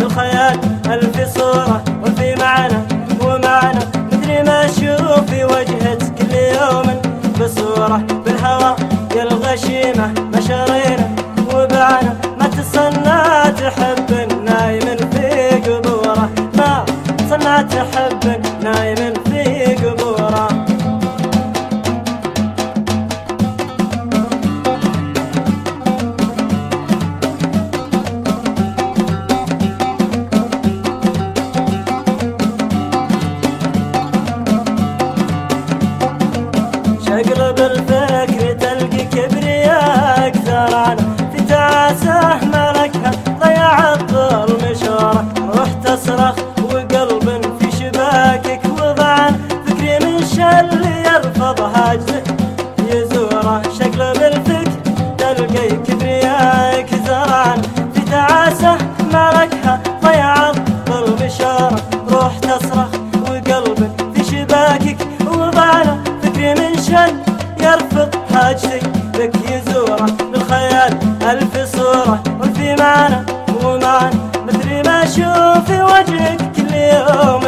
الخيال. ألف صورة وفي معنى؟ ومعنى مدري ما أشوف في وجهك كل يوم. بصورة بالهوى يا الغشيمة في وجهك كل يوم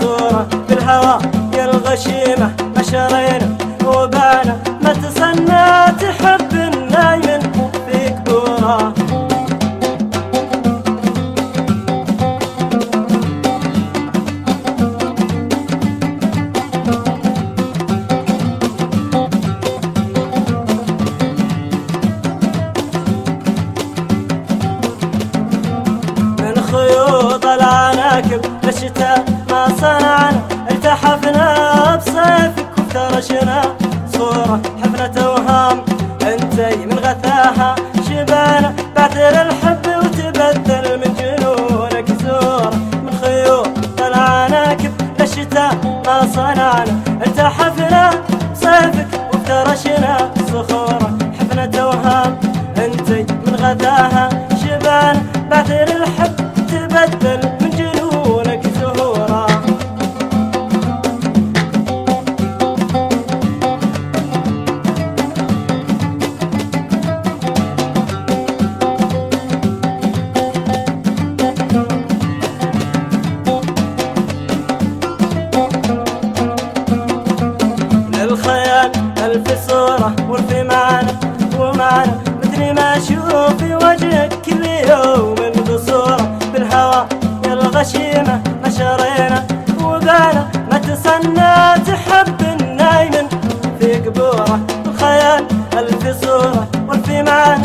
صورة بالهوى يا الغشيمة مشرينا للشتاء ما صنعنا التحفنا بصيفك وافترشنا صورة حفلة اوهام انتي من غثاها. شبانا بعثر الحب وتبدل من جنونك زورة من خيوط العناكب للشتاء ما صنعنا. التحفنا في وجهك كل يوم بصورة بالهوى. يا الغشيمة مشرينا وبانا ما تصنع تحب النايم في قبورة الخيال ألف صورة والفي معنا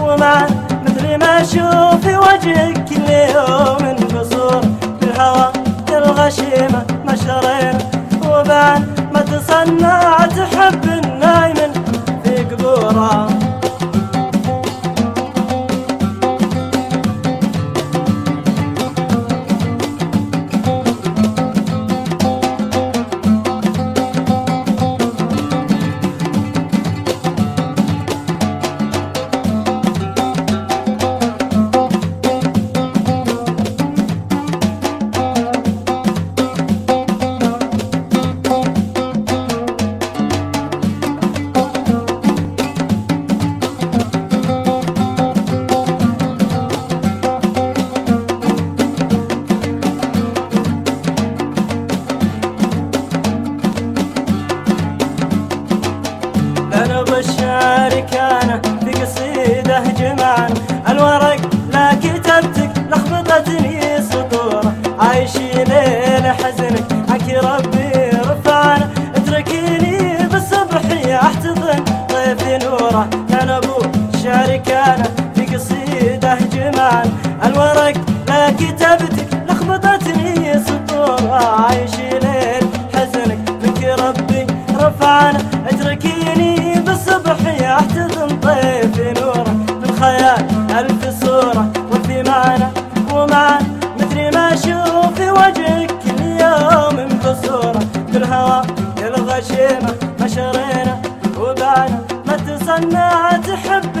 ومعنا مثل ما أشوف في وجهك كل يوم بصورة بالهوى. يا الغشيمة مشرينا وبانا ما تصنع تحب النايم في قبورة قصيده جمعنا الورق لا كتبتك لخبطتني سطوره عايشين حزنك عنك ربي رفعنا اتركيني بالصبح أحتضن ضيفي نوره. كان أبو الشعر كان في قصيده جمعنا الورق لا كتبتك صنعت حب